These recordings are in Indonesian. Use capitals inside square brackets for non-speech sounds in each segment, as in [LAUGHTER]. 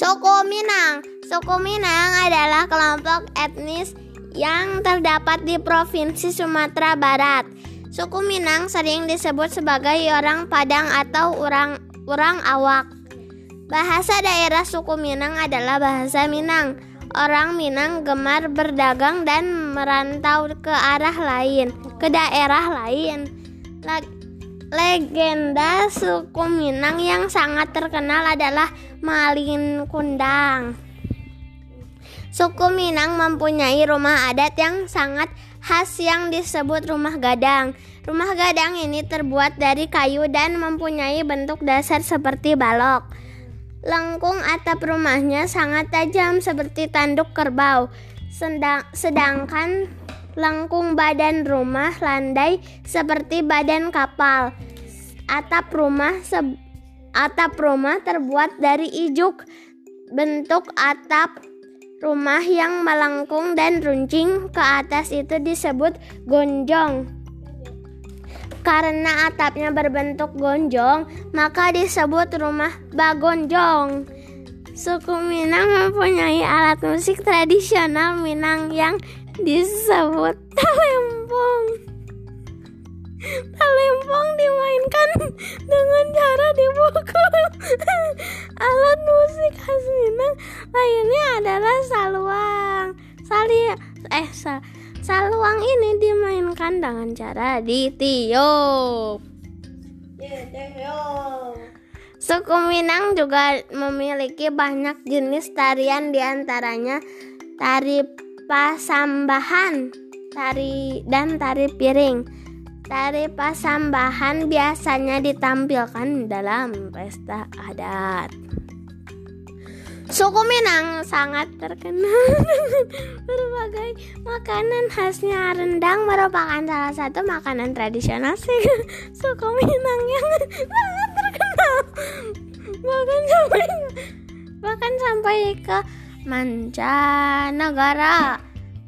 Suku Minang Suku Minang adalah kelompok etnis yang terdapat di Provinsi Sumatera Barat. Suku Minang sering disebut sebagai orang Padang atau orang orang awak. Bahasa daerah suku Minang adalah bahasa Minang. Orang Minang gemar berdagang dan merantau ke arah lain, ke daerah lain. Legenda suku Minang yang sangat terkenal adalah Malin Kundang. Suku Minang mempunyai rumah adat yang sangat khas yang disebut rumah gadang. Rumah gadang ini terbuat dari kayu dan mempunyai bentuk dasar seperti balok. Lengkung atap rumahnya sangat tajam seperti tanduk kerbau. Sedangkan lengkung badan rumah landai seperti badan kapal. Atap rumah atap rumah terbuat dari ijuk. Bentuk atap rumah yang melengkung dan runcing ke atas itu disebut gonjong. Karena atapnya berbentuk gonjong, maka disebut rumah bagonjong. Suku Minang mempunyai alat musik tradisional Minang yang disebut talempong. Talempong dimainkan dengan cara dipukul. Alat musik khas Minang lainnya adalah saluang. Sali eh sal saluang ini dimainkan dengan cara ditiup. Suku Minang juga memiliki banyak jenis tarian di antaranya tari pasambahan, tari dan tari piring. Tari pasambahan biasanya ditampilkan dalam pesta adat. Suku Minang sangat terkenal [LAUGHS] berbagai makanan khasnya rendang merupakan salah satu makanan tradisional [LAUGHS] suku Minang yang [LAUGHS] sangat terkenal bahkan sampai bahkan sampai ke mancanegara.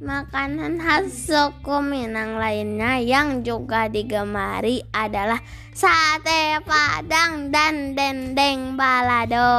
Makanan khas suku Minang lainnya yang juga digemari adalah sate padang dan dendeng balado.